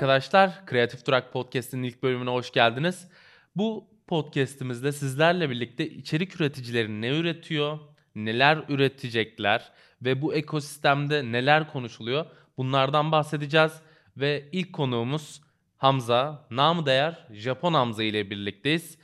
arkadaşlar. Kreatif Durak Podcast'in ilk bölümüne hoş geldiniz. Bu podcast'imizde sizlerle birlikte içerik üreticileri ne üretiyor, neler üretecekler ve bu ekosistemde neler konuşuluyor bunlardan bahsedeceğiz. Ve ilk konuğumuz Hamza, namı değer Japon Hamza ile birlikteyiz.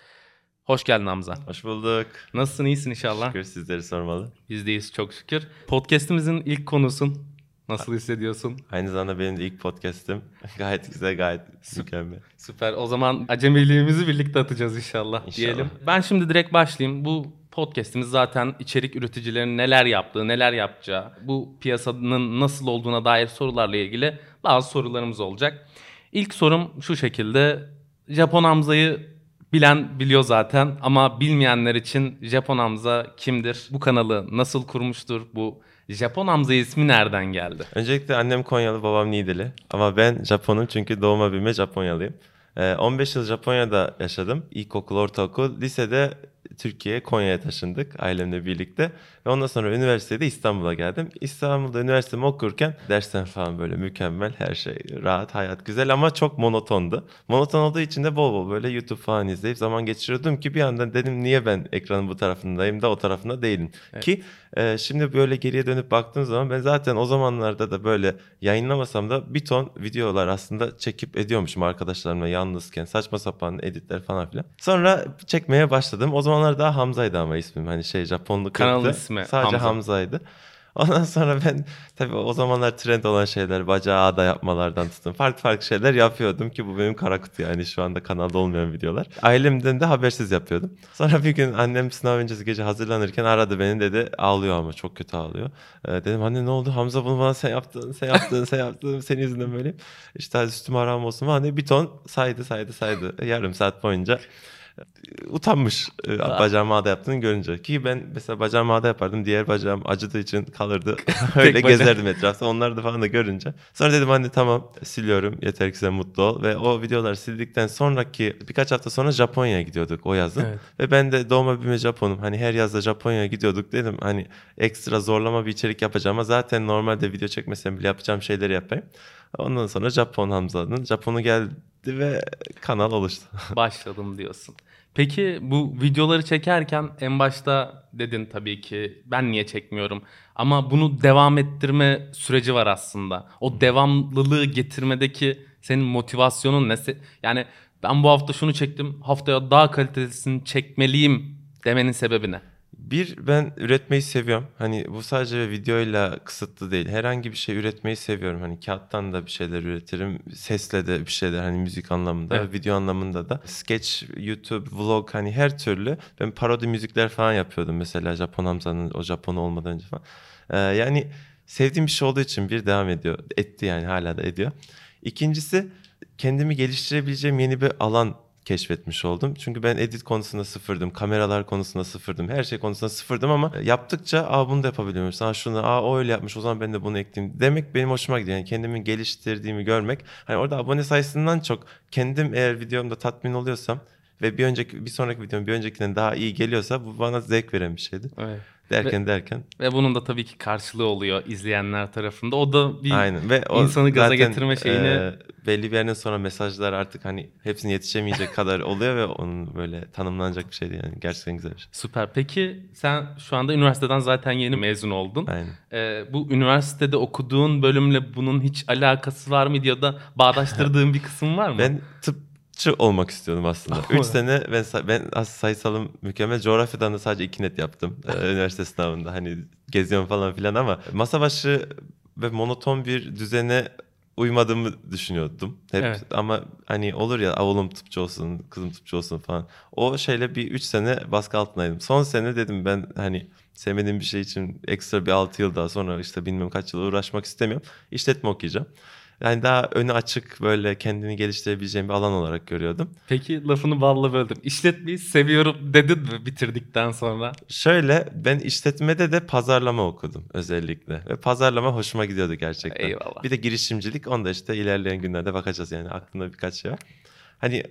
Hoş geldin Hamza. Hoş bulduk. Nasılsın, iyisin inşallah? Şükür sizleri sormalı. Biz deyiz çok şükür. Podcast'imizin ilk konusun. Nasıl hissediyorsun? Aynı zamanda benim de ilk podcast'im. gayet güzel, gayet mükemmel. Süper. O zaman acemiliğimizi birlikte atacağız inşallah, İnşallah. diyelim. Ben şimdi direkt başlayayım. Bu podcast'imiz zaten içerik üreticilerinin neler yaptığı, neler yapacağı, bu piyasanın nasıl olduğuna dair sorularla ilgili bazı sorularımız olacak. İlk sorum şu şekilde. Japon Hamza'yı bilen biliyor zaten ama bilmeyenler için Japon Hamza kimdir? Bu kanalı nasıl kurmuştur? Bu Japon Hamza ismi nereden geldi? Öncelikle annem Konyalı, babam Niğdeli. Ama ben Japonum çünkü doğma büyüme Japonyalıyım. Ee, 15 yıl Japonya'da yaşadım. İlkokul, ortaokul, lisede Türkiye'ye, Konya'ya taşındık ailemle birlikte. Ve ondan sonra üniversitede İstanbul'a geldim. İstanbul'da üniversitemi okurken dersler falan böyle mükemmel, her şey rahat, hayat güzel ama çok monotondu. Monoton olduğu için de bol bol böyle YouTube falan izleyip zaman geçiriyordum ki bir anda dedim niye ben ekranın bu tarafındayım da o tarafında değilim. Evet. Ki e, şimdi böyle geriye dönüp baktığım zaman ben zaten o zamanlarda da böyle yayınlamasam da bir ton videolar aslında çekip ediyormuşum arkadaşlarımla yalnızken saçma sapan editler falan filan. Sonra çekmeye başladım. O zamanlar daha Hamza'ydı ama ismim hani şey Japonluk Kanal yoktu. İsmi Sadece Hamza. Hamza'ydı. Ondan sonra ben tabii o zamanlar trend olan şeyler bacağı ağda yapmalardan tutun. Farklı farklı şeyler yapıyordum ki bu benim kara kutu yani şu anda kanalda olmayan videolar. Ailemden de habersiz yapıyordum. Sonra bir gün annem sınav öncesi gece hazırlanırken aradı beni dedi ağlıyor ama çok kötü ağlıyor. Ee, dedim anne ne oldu Hamza bunu bana sen yaptın sen yaptın sen yaptın senin yüzünden böyleyim. İşte hadi üstüme aram olsun falan diye bir ton saydı saydı saydı yarım saat boyunca utanmış e, Aa. bacağımı ağda yaptığını görünce. Ki ben mesela bacağımı ağda yapardım. Diğer bacağım acıdığı için kalırdı. Öyle gezerdim etrafta. Onları da falan da görünce. Sonra dedim anne tamam siliyorum. Yeter ki sen mutlu ol. Ve o videoları sildikten sonraki birkaç hafta sonra Japonya'ya gidiyorduk o yazın. Evet. Ve ben de doğma büyüme Japonum. Hani her yazda Japonya'ya gidiyorduk dedim. Hani ekstra zorlama bir içerik yapacağım ama zaten normalde video çekmesem bile yapacağım şeyleri yapayım. Ondan sonra Japon Hamza'nın Japon'u geldi ve kanal oluştu. başladım diyorsun. Peki bu videoları çekerken en başta dedin tabii ki ben niye çekmiyorum ama bunu devam ettirme süreci var aslında. O devamlılığı getirmedeki senin motivasyonun ne? Yani ben bu hafta şunu çektim haftaya daha kalitesini çekmeliyim demenin sebebi ne? Bir ben üretmeyi seviyorum. Hani bu sadece videoyla kısıtlı değil. Herhangi bir şey üretmeyi seviyorum. Hani kağıttan da bir şeyler üretirim. Sesle de bir şeyler hani müzik anlamında, Evet. video anlamında da. Sketch, YouTube, vlog hani her türlü. Ben parodi müzikler falan yapıyordum mesela Japon Hamza'nın o Japon olmadan önce falan. Ee, yani sevdiğim bir şey olduğu için bir devam ediyor. Etti yani hala da ediyor. İkincisi kendimi geliştirebileceğim yeni bir alan keşfetmiş oldum. Çünkü ben edit konusunda sıfırdım, kameralar konusunda sıfırdım, her şey konusunda sıfırdım ama yaptıkça aa bunu da yapabiliyormuş, aa şunu, aa o öyle yapmış o zaman ben de bunu ekleyeyim demek benim hoşuma gidiyor. Yani kendimi geliştirdiğimi görmek. Hani orada abone sayısından çok kendim eğer videomda tatmin oluyorsam ve bir önceki bir sonraki videom bir öncekinden daha iyi geliyorsa bu bana zevk veren bir şeydi. Evet. Derken derken Ve bunun da tabii ki karşılığı oluyor izleyenler tarafında. O da bir Aynen ve o insanı gaza zaten, getirme şeyini- e, belli bir yerden sonra mesajlar artık hani hepsine yetişemeyecek kadar oluyor ve onun böyle tanımlanacak bir şey değil yani gerçekten güzel bir şey. Süper. Peki sen şu anda üniversiteden zaten yeni mezun oldun. Aynen. Ee, bu üniversitede okuduğun bölümle bunun hiç alakası var mı ya da bağdaştırdığın bir kısım var mı? Ben tıpçı olmak istiyordum aslında. 3 sene ben ben aslında sayısalım mükemmel. Coğrafyadan da sadece iki net yaptım e, üniversite sınavında. Hani geziyorum falan filan ama masa başı ve monoton bir düzene uymadığımı düşünüyordum hep Evet. ama hani olur ya oğlum tıpçı olsun kızım tıpçı olsun falan o şeyle bir 3 sene baskı altındaydım son sene dedim ben hani sevmediğim bir şey için ekstra bir 6 yıl daha sonra işte bilmem kaç yıl uğraşmak istemiyorum işletme okuyacağım yani daha önü açık böyle kendini geliştirebileceğim bir alan olarak görüyordum. Peki lafını balla böldüm. İşletmeyi seviyorum dedin mi bitirdikten sonra? Şöyle ben işletmede de pazarlama okudum özellikle. Ve pazarlama hoşuma gidiyordu gerçekten. Eyvallah. Bir de girişimcilik onu da işte ilerleyen günlerde bakacağız yani aklımda birkaç şey var. Hani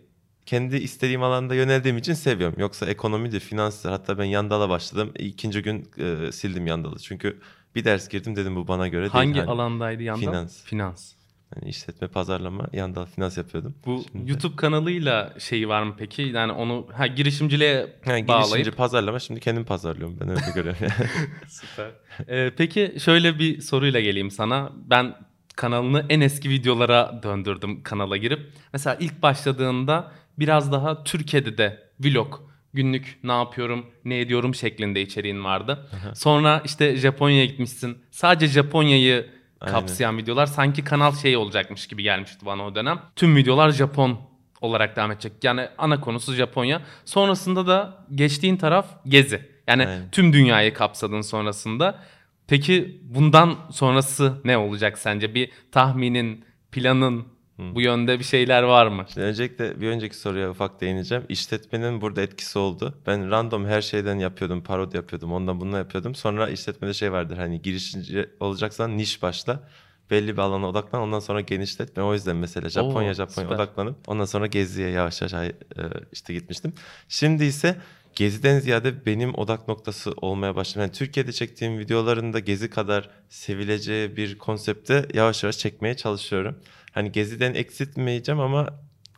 kendi istediğim alanda yöneldiğim için seviyorum. Yoksa ekonomidir, finanstır. Hatta ben yandala başladım. İkinci gün e, sildim yandalı. Çünkü bir ders girdim dedim bu bana göre Hangi değil. Hani alandaydı yandan? Finans. Finans. Hani işletme, pazarlama, yanında finans yapıyordum. Bu Şimdi- YouTube kanalıyla şeyi var mı peki? Yani onu ha girişimciliğe Yani bağlayıp girişimci pazarlama şimdi kendim pazarlıyorum ben öyle görüyorum. Süper. Ee, peki şöyle bir soruyla geleyim sana. Ben kanalını en eski videolara döndürdüm kanala girip. Mesela ilk başladığında biraz daha Türkiye'de de vlog, günlük ne yapıyorum, ne ediyorum şeklinde içeriğin vardı. Sonra işte Japonya'ya gitmişsin. Sadece Japonya'yı kapsayan videolar sanki kanal şey olacakmış gibi gelmişti bana o dönem. Tüm videolar Japon olarak devam edecek. Yani ana konusu Japonya. Sonrasında da geçtiğin taraf gezi. Yani Aynen. tüm dünyayı kapsadın sonrasında. Peki bundan sonrası ne olacak sence? Bir tahminin, planın bu yönde bir şeyler var mı? Şimdi öncelikle bir önceki soruya ufak değineceğim. İşletmenin burada etkisi oldu. Ben random her şeyden yapıyordum, parodi yapıyordum, ondan bundan yapıyordum. Sonra işletmede şey vardır hani girişimci olacaksan niş başla. Belli bir alana odaklan ondan sonra genişlet. Ben o yüzden mesela Japonya Oo, Japonya süper. odaklanıp ondan sonra geziye yavaş yavaş e, işte gitmiştim. Şimdi ise geziden ziyade benim odak noktası olmaya başladı. Yani Türkiye'de çektiğim videoların da gezi kadar sevileceği bir konsepte yavaş yavaş çekmeye çalışıyorum. Hani geziden eksiltmeyeceğim ama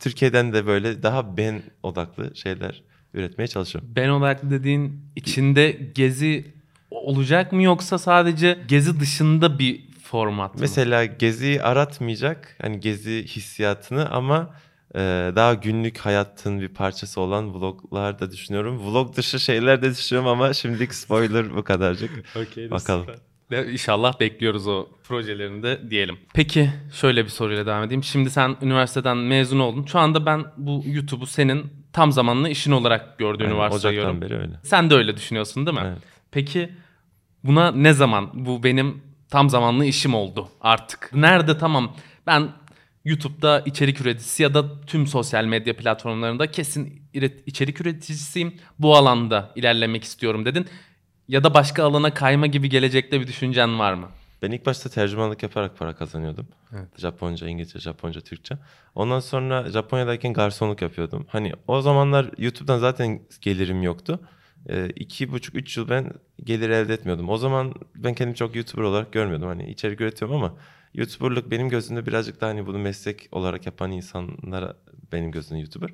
Türkiye'den de böyle daha ben odaklı şeyler üretmeye çalışıyorum. Ben olarak dediğin içinde gezi olacak mı yoksa sadece gezi dışında bir format mı? Mesela geziyi aratmayacak hani gezi hissiyatını ama e, daha günlük hayatın bir parçası olan vloglar da düşünüyorum. Vlog dışı şeyler de düşünüyorum ama şimdilik spoiler bu kadarcık. Okey, Bakalım. süper. Ve İnşallah bekliyoruz o projelerinde diyelim. Peki şöyle bir soruyla devam edeyim. Şimdi sen üniversiteden mezun oldun. Şu anda ben bu YouTube'u senin tam zamanlı işin olarak gördüğünü Yani varsayıyorum. Ocaktan beri öyle. Sen de öyle düşünüyorsun değil mi? Evet. Peki buna ne zaman bu benim tam zamanlı işim oldu artık? Nerede tamam ben YouTube'da içerik üreticisi ya da tüm sosyal medya platformlarında kesin içerik üreticisiyim. Bu alanda ilerlemek istiyorum dedin. Ya da başka alana kayma gibi gelecekte bir düşüncen var mı? Ben ilk başta tercümanlık yaparak para kazanıyordum. Evet. Japonca, İngilizce, Japonca, Türkçe. Ondan sonra Japonya'dayken garsonluk yapıyordum. Hani o zamanlar YouTube'dan zaten gelirim yoktu. Ee, iki buçuk, üç yıl ben gelir elde etmiyordum. O zaman ben kendimi çok YouTuber olarak görmüyordum. Hani içerik üretiyorum ama YouTuber'lık benim gözümde birazcık daha hani bunu meslek olarak yapan insanlara benim gözümde YouTuber.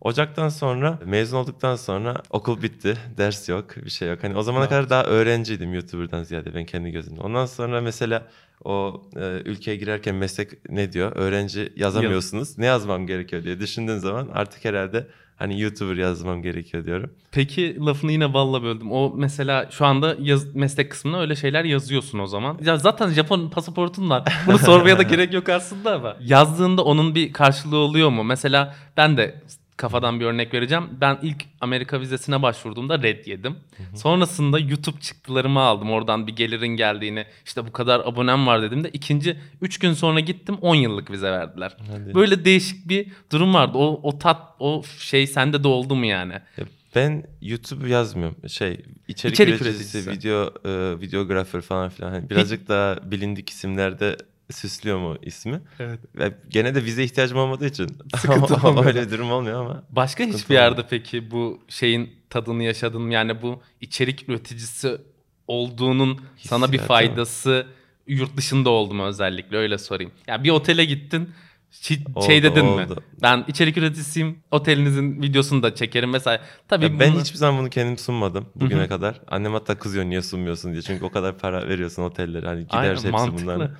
Ocaktan sonra mezun olduktan sonra okul bitti. Ders yok, bir şey yok. Hani o zamana Ne kadar daha öğrenciydim YouTuber'dan ziyade ben kendi gözümde. Ondan sonra mesela o e, ülkeye girerken meslek ne diyor? Öğrenci yazamıyorsunuz. Ne yazmam gerekiyor diye düşündüğün zaman artık herhalde hani YouTuber yazmam gerekiyor diyorum. Peki lafını yine balla böldüm. O mesela şu anda yaz, meslek kısmına öyle şeyler yazıyorsun o zaman. Ya zaten Japon pasaportun var. Bunu sormaya da gerek yok aslında ama. Yazdığında onun bir karşılığı oluyor mu? Mesela ben de kafadan bir örnek vereceğim. Ben ilk Amerika vizesine başvurduğumda red yedim. Sonrasında YouTube çıktılarımı aldım. Oradan bir gelirin geldiğini, işte bu kadar abonem var dediğimde ikinci 3 gün sonra gittim 10 yıllık vize verdiler. Hadi. Böyle değişik bir durum vardı. O, o tat, o şey sende de oldu mu yani? Ya Ben YouTube yazmıyorum. Şey içerik, İçerik üreticisi, üreticisi. video e, videografer falan filan. Hani birazcık daha bilindik isimlerde süslüyor mu ismi? Evet. Ve gene de vize ihtiyacım olmadığı için Sıkıntı olmuyor. öyle bir durum olmuyor ama. Başka Sıkıntı hiçbir yerde olmuyor. peki bu şeyin tadını yaşadın mı? Yani bu içerik üreticisi olduğunun sana bir Hissiyatı mı? faydası yurt dışında oldu mu özellikle öyle sorayım. Ya bir otele gittin hiç Oldu, şey dedin mi? oldu. Ben içerik üreticisiyim. Otelinizin videosunu da çekerim mesela. Tabii Ya ben bunu- hiçbir zaman bunu kendim sunmadım bugüne kadar. Annem hatta kızıyor niye sunmuyorsun diye. Çünkü o kadar para veriyorsun otellere. Hani gider Aynen, hepsi mantıklı. bunların.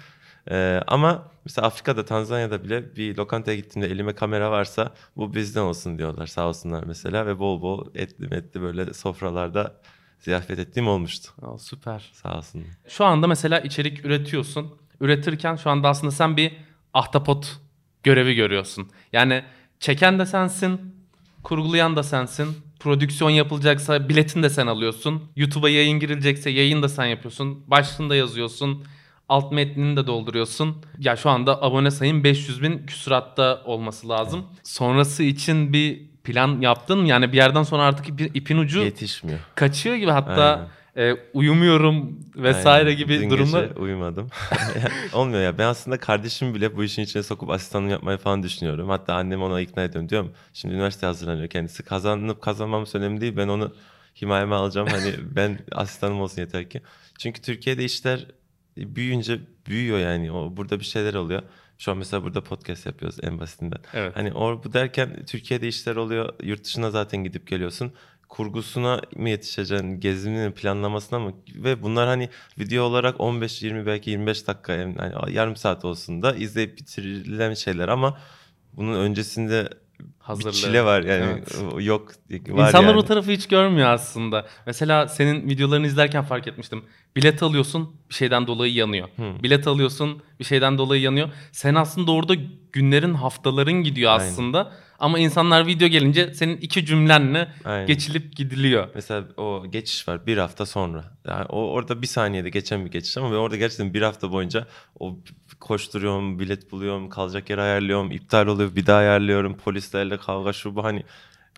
Ee, ama mesela Afrika'da, Tanzanya'da bile bir lokantaya gittiğimde elime kamera varsa bu bizden olsun diyorlar sağ olsunlar mesela. Ve bol bol etli metli böyle sofralarda ziyafet ettiğim olmuştu. Aa, süper. Sağ olsun. Şu anda mesela içerik üretiyorsun. Üretirken şu anda aslında sen bir ahtapot görevi görüyorsun. Yani çeken de sensin, kurgulayan da sensin. Prodüksiyon yapılacaksa biletini de sen alıyorsun. YouTube'a yayın girilecekse yayın da sen yapıyorsun. Başlığını da yazıyorsun. Alt metnini de dolduruyorsun. Ya şu anda abone sayın 500 bin küsuratta olması lazım. Sonrası için bir plan yaptın mı? Yani bir yerden sonra artık ipin, ipin ucu Yetişmiyor. kaçıyor gibi hatta e, uyumuyorum vesaire Aynen. gibi Dün durumlar. gece uyumadım. Olmuyor ya. Ben aslında kardeşimi bile bu işin içine sokup asistanlık yapmayı falan düşünüyorum. Hatta annemi ona ikna ediyorum. Diyorum şimdi üniversite hazırlanıyor kendisi. Kazanıp kazanmamız önemli değil. Ben onu himayeme alacağım. Hani ben asistanım olsun yeter ki. Çünkü Türkiye'de işler büyüyünce büyüyor yani. O, burada bir şeyler oluyor. Şu an mesela burada podcast yapıyoruz en basitinden. Evet. Hani or bu derken Türkiye'de işler oluyor. Yurt dışına zaten gidip geliyorsun. Kurgusuna mı yetişeceksin, gezinin planlamasına mı? Ve bunlar hani video olarak 15 20 belki 25 dakika yani yarım saat olsun da izleyip bitirilen şeyler ama bunun öncesinde Hazırlığı. bir çile var yani Evet. Yok var İnsanlar yani. o tarafı hiç görmüyor aslında. Mesela senin videolarını izlerken fark etmiştim. Bilet alıyorsun bir şeyden dolayı yanıyor. Hı. Bilet alıyorsun bir şeyden dolayı yanıyor. Sen aslında orada günlerin haftaların gidiyor Aynen. aslında. Ama insanlar video gelince senin iki cümlenle Aynen. geçilip gidiliyor. Mesela o geçiş var bir hafta sonra. Yani o orada bir saniyede geçen bir geçiş ama ben orada gerçekten bir hafta boyunca o koşturuyorum, bilet buluyorum, kalacak yer ayarlıyorum, iptal oluyor, bir daha ayarlıyorum, polislerle kavga şu bu hani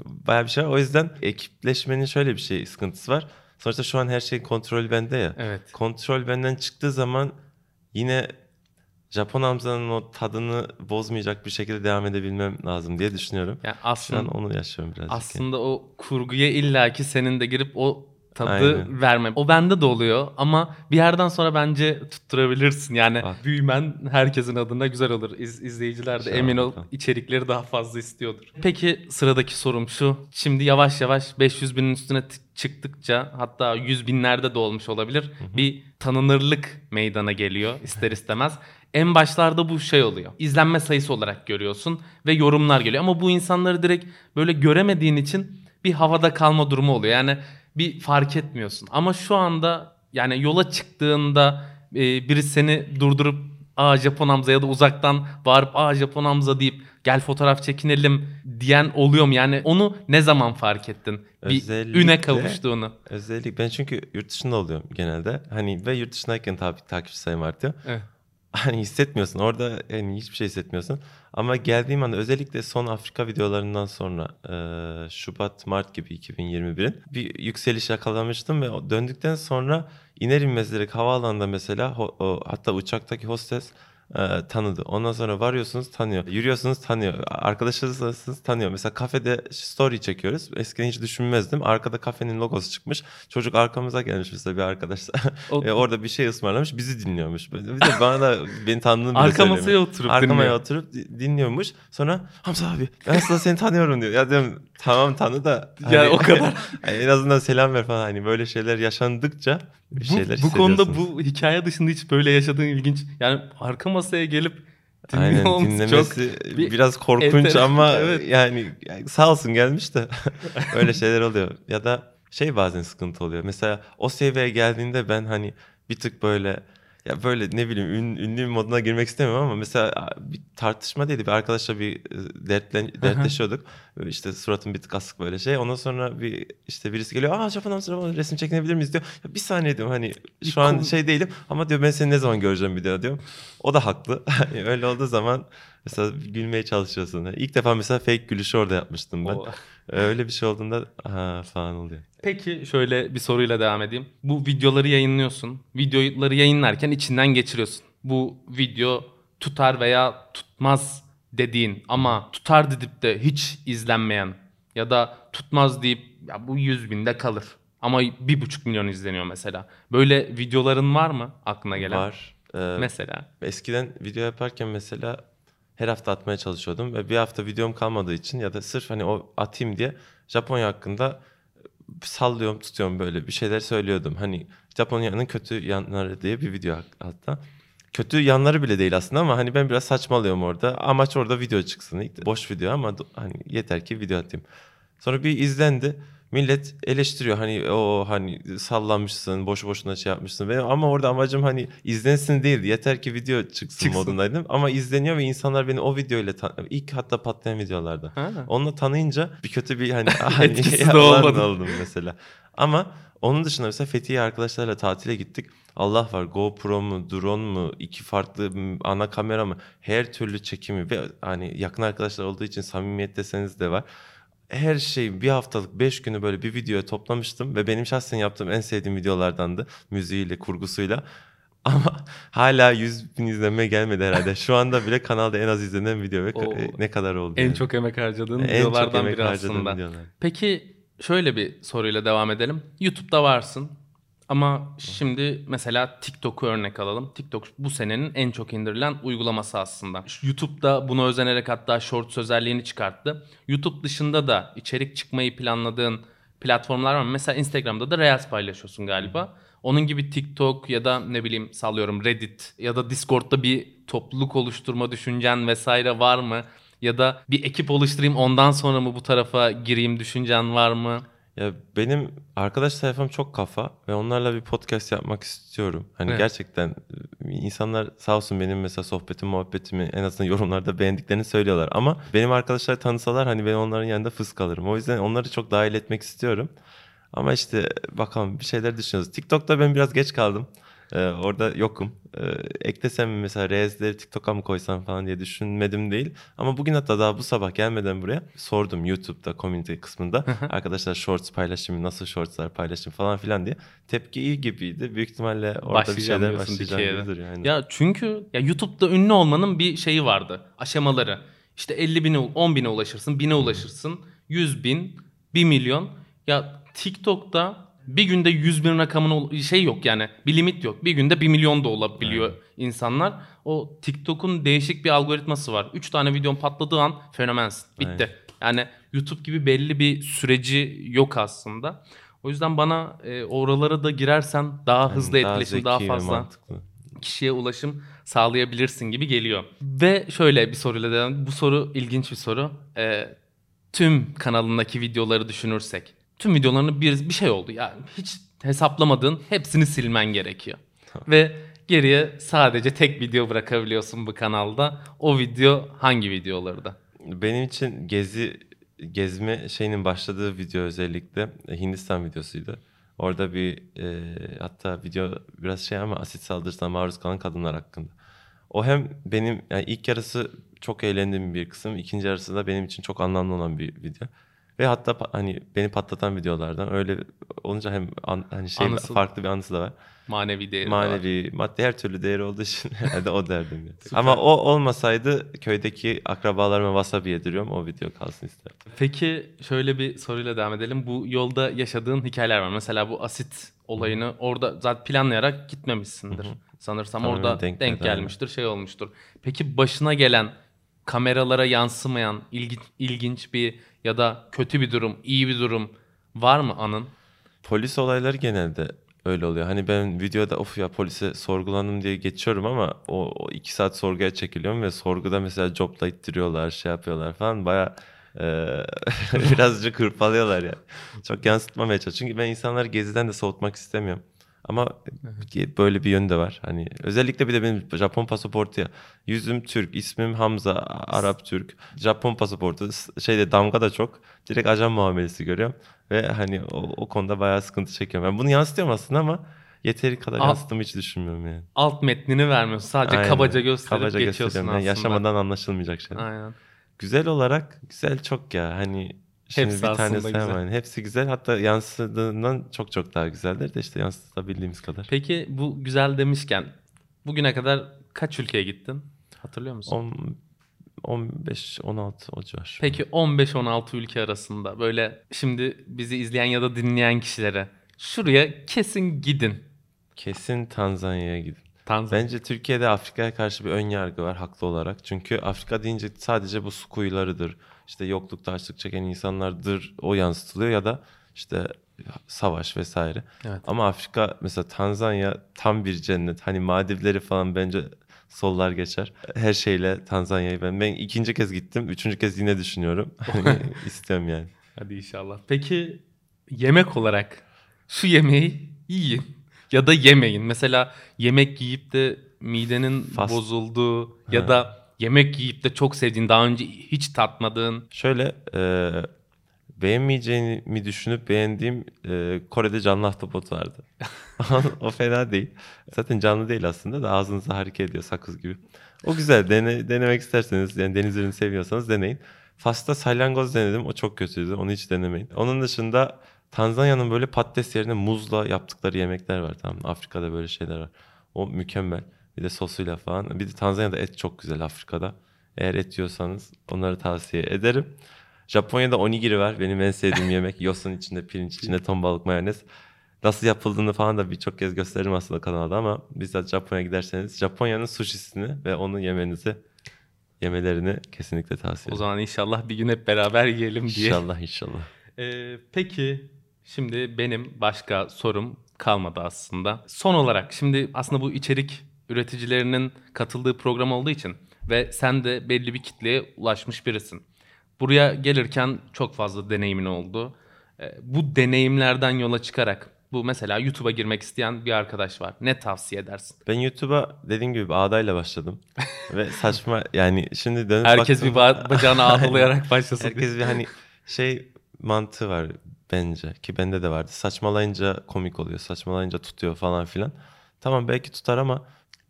bayağı bir şey var. O yüzden ekipleşmenin şöyle bir şey sıkıntısı var. Sonuçta şu an her şey kontrol bende ya. Evet. Kontrol benden çıktığı zaman yine Japon Hamza'nın o tadını bozmayacak bir şekilde devam edebilmem lazım diye düşünüyorum. Yani Şu an aslında onu yaşıyorum birazcık. aslında o kurguya illaki senin de girip o tadı Aynen. vermem. O bende de oluyor ama bir yerden sonra bence tutturabilirsin. Yani Bak. büyümen herkesin adına güzel olur. İz, izleyiciler de emin ol içerikleri daha fazla istiyordur. Peki sıradaki sorum şu. Şimdi yavaş yavaş 500 binin üstüne çıktıkça hatta 100 binlerde de olmuş olabilir. Bir tanınırlık meydana geliyor ister istemez. En başlarda bu şey oluyor. İzlenme sayısı olarak görüyorsun ve yorumlar geliyor. Ama bu insanları direkt böyle göremediğin için bir havada kalma durumu oluyor. Yani bir fark etmiyorsun. Ama şu anda yani yola çıktığında e, biri seni durdurup aa Japon Hamza ya da uzaktan bağırıp aa Japon Hamza deyip gel fotoğraf çekinelim diyen oluyor mu? Yani onu ne zaman fark ettin? Bir Özellikle- üne kavuştuğunu. Özellikle ben çünkü yurt dışında oluyorum genelde. Hani ve yurt dışındayken tabii takipçi sayım artıyor. Evet. Hani hissetmiyorsun orada yani hiçbir şey hissetmiyorsun. Ama geldiğim anda özellikle son Afrika videolarından sonra e, Şubat Mart gibi 2021'in bir yükseliş yakalamıştım ve o döndükten sonra iner inmez direkt havaalanında mesela ho- o, hatta uçaktaki hostes e, tanıdı. Ondan sonra varıyorsunuz tanıyor. Yürüyorsunuz tanıyor. Arkadaşlarınız tanıyor. Mesela kafede story çekiyoruz. Eskiden hiç düşünmezdim. Arkada kafenin logosu çıkmış. Çocuk arkamıza gelmiş mesela bir arkadaş. E, orada bir şey ısmarlamış bizi dinliyormuş. Bir de bana da beni tanıdığını bile Arka masaya oturup Arka dinliyor. oturup di- dinliyormuş. Sonra Hamza abi ben aslında seni tanıyorum diyor. Ya diyorum tamam tanı da. Ya o kadar. Hani en azından selam ver falan. Hani böyle şeyler yaşandıkça bir şeyler bu, bu konuda bu hikaye dışında hiç böyle yaşadığın ilginç. Yani arka masaya gelip Aynen dinlemesi çok bir biraz korkunç enter- ama Evet. yani, yani sağ olsun gelmiş de öyle şeyler oluyor. Ya da şey bazen sıkıntı oluyor. Mesela o seviyeye geldiğinde ben hani bir tık böyle ya böyle ne bileyim ün, ünlü moduna girmek istemiyorum ama mesela bir tartışma değildi. Bir arkadaşla bir e, dertlen, dertleşiyorduk. işte suratım bir tık asık böyle şey. Ondan sonra bir işte birisi geliyor. Aa Japon Amsterdam resim çekinebilir miyiz diyor. Ya bir saniye diyorum hani şu an konu- şey değilim ama diyor ben seni ne zaman göreceğim bir daha diyorum. O da haklı. Hani Öyle olduğu zaman mesela gülmeye çalışıyorsun. İlk defa mesela fake gülüşü orada yapmıştım ben. Öyle bir şey olduğunda ha falan oluyor. Peki şöyle bir soruyla devam edeyim. Bu videoları yayınlıyorsun. Videoları yayınlarken içinden geçiriyorsun. Bu video tutar veya tutmaz dediğin ama tutar dedip de hiç izlenmeyen ya da tutmaz deyip ya bu 100 binde kalır. Ama bir buçuk milyon izleniyor mesela. Böyle videoların var mı aklına gelen? Var. Ee, Mesela. eskiden video yaparken mesela her hafta atmaya çalışıyordum ve bir hafta videom kalmadığı için ya da sırf hani o atayım diye Japonya hakkında sallıyorum tutuyorum böyle bir şeyler söylüyordum. Hani Japonya'nın kötü yanları diye bir video hatta. Kötü yanları bile değil aslında ama hani ben biraz saçmalıyorum orada. Amaç orada video çıksın. Boş video ama hani yeter ki video atayım. Sonra bir izlendi. Millet eleştiriyor hani o hani sallanmışsın, boş boşuna şey yapmışsın. Benim ama orada amacım hani izlensin değildi. Yeter ki video çıksın, Çıksın. modundaydım. Ama izleniyor ve insanlar beni o videoyla tan- ilk hatta patlayan videolarda. Ha. Onunla tanıyınca bir kötü bir hani, hani Etkisi de "Ulan" olmadı. oldum mesela. Ama onun dışında mesela Fethiye arkadaşlarla tatile gittik. Allah var GoPro mu, drone mu, iki farklı ana kamera mı, her türlü çekimi ve hani yakın arkadaşlar olduğu için samimiyet deseniz de var. Her şey bir haftalık beş günü böyle bir videoya toplamıştım ve benim şahsen yaptığım en sevdiğim videolardandı. Müziğiyle, kurgusuyla. Ama hala 100 bin izlenme gelmedi herhalde. Şu anda bile kanalda en az izlenen video ve Oo. e, ne kadar oldu? En yani. çok emek harcadığın En çok videolardan emek biri aslında. videolar. Peki şöyle bir soruyla devam edelim. YouTube'da varsın. Ama şimdi mesela TikTok'u örnek alalım. TikTok bu senenin en çok indirilen uygulaması aslında. YouTube'da buna özenerek hatta Shorts özelliğini çıkarttı. YouTube dışında da içerik çıkmayı planladığın platformlar var? Mesela Instagram'da da Reels paylaşıyorsun galiba. Onun gibi TikTok ya da ne bileyim sallıyorum Reddit ya da Discord'da bir topluluk oluşturma düşüncen vesaire var mı? Ya da bir ekip oluşturayım ondan sonra mı bu tarafa gireyim düşüncen var mı? Ya benim arkadaş sayfam çok kafa ve onlarla bir podcast yapmak istiyorum. Hani Evet. gerçekten e, insanlar sağ olsun benim mesela sohbetim muhabbetimi en azından yorumlarda beğendiklerini söylüyorlar. Ama benim arkadaşlar tanısalar hani ben onların yanında fıs kalırım. O yüzden onları çok dahil etmek istiyorum. Ama işte bakalım bir şeyler düşünüyoruz. TikTok'ta ben biraz geç kaldım. Ee, orada yokum. Ee, eklesem mi mesela Reels'leri TikTok'a mı koysam falan diye düşünmedim değil. Ama bugün hatta daha bu sabah gelmeden buraya sordum YouTube'da community kısmında. Arkadaşlar shorts paylaşım, nasıl shortslar paylaşım falan filan diye. Tepki iyi gibiydi. Büyük ihtimalle orada bir şeyler başlayacağım gibidir yani. Ya çünkü ya YouTube'da ünlü olmanın bir şeyi vardı. Aşamaları. İşte 50 bine, 10 bine ulaşırsın, bine ulaşırsın, 100 bin, 1 milyon. Ya TikTok'ta bir günde 100 bin rakamın şey yok yani bir limit yok. Bir günde 1 milyon da olabiliyor insanlar. O TikTok'un değişik bir algoritması var. 3 tane videon patladığı an fenomensin. Bitti. Yani YouTube gibi belli bir süreci yok aslında. O yüzden bana e, oralara da girersen daha hızlı Yani etkileşim, daha zeki ve fazla mantıklı. kişiye ulaşım sağlayabilirsin gibi geliyor. Ve şöyle bir soruyla devam. Bu soru ilginç bir soru. Ee, tüm kanalındaki videoları düşünürsek. Tüm videolarını bir, bir şey oldu. Yani hiç hesaplamadığın hepsini silmen gerekiyor. Ve geriye sadece tek video bırakabiliyorsun bu kanalda. O video hangi videoları da? Benim için gezi gezme şeyinin başladığı video özellikle e, Hindistan videosuydu. Orada bir e, hatta video biraz şey ama asit saldırısına maruz kalan kadınlar hakkında. O hem benim yani ilk yarısı çok eğlendiğim bir kısım, ikinci yarısı da benim için çok anlamlı olan bir video. Ve hatta hani beni patlatan videolardan öyle olunca hem an- hani şey Anısı- farklı bir anısı da var. Manevi değeri de var. Manevi, maddi her türlü değeri olduğu için herhalde o derdim. Süper. Ama o olmasaydı köydeki akrabalarıma wasabi yediriyorum. O video kalsın isterdim. Peki şöyle bir soruyla devam edelim. Bu yolda yaşadığın hikayeler var. Mesela bu asit olayını orada zaten planlayarak gitmemişsindir. Sanırsam Tamamen orada denk denk, aynen. gelmiştir, şey olmuştur. Peki başına gelen kameralara yansımayan ilgi- ilginç bir ya da kötü bir durum, iyi bir durum var mı anın? Polis olayları genelde öyle oluyor. Hani ben videoda of ya polise sorgulandım diye geçiyorum ama o, o iki saat sorguya çekiliyorum ve sorguda mesela copla ittiriyorlar, şey yapıyorlar falan. Baya birazcık hırpalıyorlar yani. Çok yansıtmamaya çalışıyorum. Çünkü ben insanları geziden de soğutmak istemiyorum. Ama böyle bir yönü de var. Hani özellikle bir de benim Japon pasaportu ya. Yüzüm Türk, ismim Hamza, Arap Türk. Japon pasaportu şeyde damga da çok. Direkt ajan muamelesi görüyorum. Ve hani o, o konuda bayağı sıkıntı çekiyorum. Ben bunu yansıtıyorum aslında ama yeteri kadar Al- yansıttığımı hiç düşünmüyorum yani. Alt metnini vermiyorsun. Sadece Aynen. kabaca gösterip Kabaca geçiyorsun aslında. Yani yaşamadan anlaşılmayacak şeyler. Aynen. Güzel olarak güzel çok ya. Hani şimdi Hepsi bir tanesi güzel. hemen. Hepsi güzel. Hatta yansıdığından çok çok daha güzeldir de işte yansıtabildiğimiz kadar. Peki bu güzel demişken bugüne kadar kaç ülkeye gittin? Hatırlıyor musun? 10, 15, 16 o civar. Peki 15-16 ülke arasında böyle şimdi bizi izleyen ya da dinleyen kişilere şuraya kesin gidin. Kesin Tanzanya'ya gidin. Tanzanya. Bence Türkiye'de Afrika'ya karşı bir ön yargı var haklı olarak. Çünkü Afrika deyince sadece bu su kuyularıdır. İşte yoklukta açlık çeken insanlardır o yansıtılıyor ya da işte savaş vesaire. Evet. Ama Afrika mesela Tanzanya tam bir cennet. Hani Maldivleri falan bence sollar geçer. Her şeyle Tanzanya'yı ben ben ikinci kez gittim. Üçüncü kez yine düşünüyorum. Hani istiyorum yani. Hadi inşallah. Peki yemek olarak şu yemeği yiyin ya da yemeyin. Mesela yemek yiyip de midenin Fast- bozulduğu ya Ha. da yemek yiyip de çok sevdiğin, daha önce hiç tatmadığın Şöyle e, beğenmeyeceğimi düşünüp beğendiğim e, Kore'de canlı ahtapot vardı. o fena değil. Zaten canlı değil aslında da ağzınızı hareket ediyor sakız gibi. O güzel. Dene, denemek isterseniz yani deniz ürünü seviyorsanız deneyin. Fas'ta salyangoz denedim. O çok kötüydü. Onu hiç denemeyin. Onun dışında Tanzanya'nın böyle patates yerine muzla yaptıkları yemekler var. Tamam? Afrika'da böyle şeyler var. O mükemmel. Bir de sosuyla falan. Bir de Tanzanya'da et çok güzel Afrika'da. Eğer et yiyorsanız onları tavsiye ederim. Japonya'da onigiri var. Benim en sevdiğim yemek. Yosun içinde, pirinç içinde, ton balık mayonez. nasıl yapıldığını falan da birçok kez gösteririm aslında kanalda ama bizzat Japonya'ya giderseniz Japonya'nın sushisini ve onu yemenizi yemelerini kesinlikle tavsiye O ederim. zaman inşallah bir gün hep beraber yiyelim diye. İnşallah inşallah. Ee, peki şimdi benim başka sorum kalmadı aslında. Son olarak şimdi aslında bu içerik üreticilerinin katıldığı program olduğu için ve sen de belli bir kitleye ulaşmış birisin. Buraya gelirken çok fazla deneyimin oldu. Ee, bu deneyimlerden yola çıkarak bu mesela YouTube'a girmek isteyen bir arkadaş var. Ne tavsiye edersin? Ben YouTube'a dediğim gibi ağdayla başladım. ve saçma yani şimdi dönüp Herkes baktım- bir ba- bacağını ağlayarak başlasın. Herkes bir hani şey mantığı var bence ki bende de vardı. Saçmalayınca komik oluyor, saçmalayınca tutuyor falan filan. Tamam belki tutar ama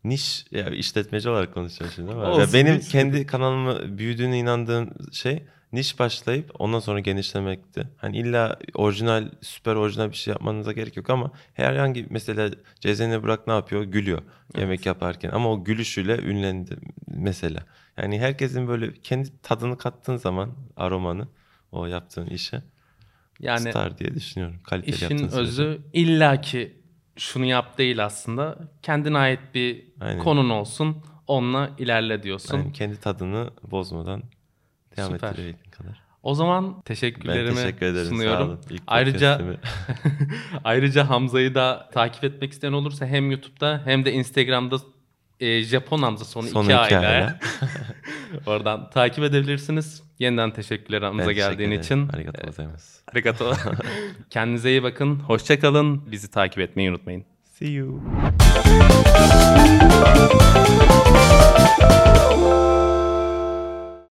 niş ya işletmeci olarak konuşuyorum şimdi ama Olsun, ya benim hiç kendi kanalımı büyüdüğüne inandığım şey niş başlayıp ondan sonra genişlemekti. Hani illa orijinal süper orijinal bir şey yapmanıza gerek yok ama herhangi mesela Cezene Burak ne yapıyor? Gülüyor yemek yaparken ama o gülüşüyle ünlendi mesela. Yani herkesin böyle kendi tadını kattığın zaman aromanı o yaptığın işe Yani tutar diye düşünüyorum. Kaliteli İşin özü illaki şunu yap değil aslında. Kendine ait bir Aynen. konun olsun. Onunla ilerle diyorsun. Yani kendi tadını bozmadan devam Süper. ettirebildiğin kadar. O zaman Ben teşekkürlerimi teşekkür ederim. Sunuyorum. Ayrıca ayrıca Hamza'yı da takip etmek isteyen olursa hem YouTube'da hem de Instagram'da e, Japon Hamza sonu, Sonu iki, iki aile. Oradan takip edebilirsiniz. Yeniden teşekkürler Hamza Ben teşekkür geldiğin ederim. için. Arigato gozaimasu. Arigato. Kendinize iyi bakın. Hoşça kalın. Bizi takip etmeyi unutmayın. See you.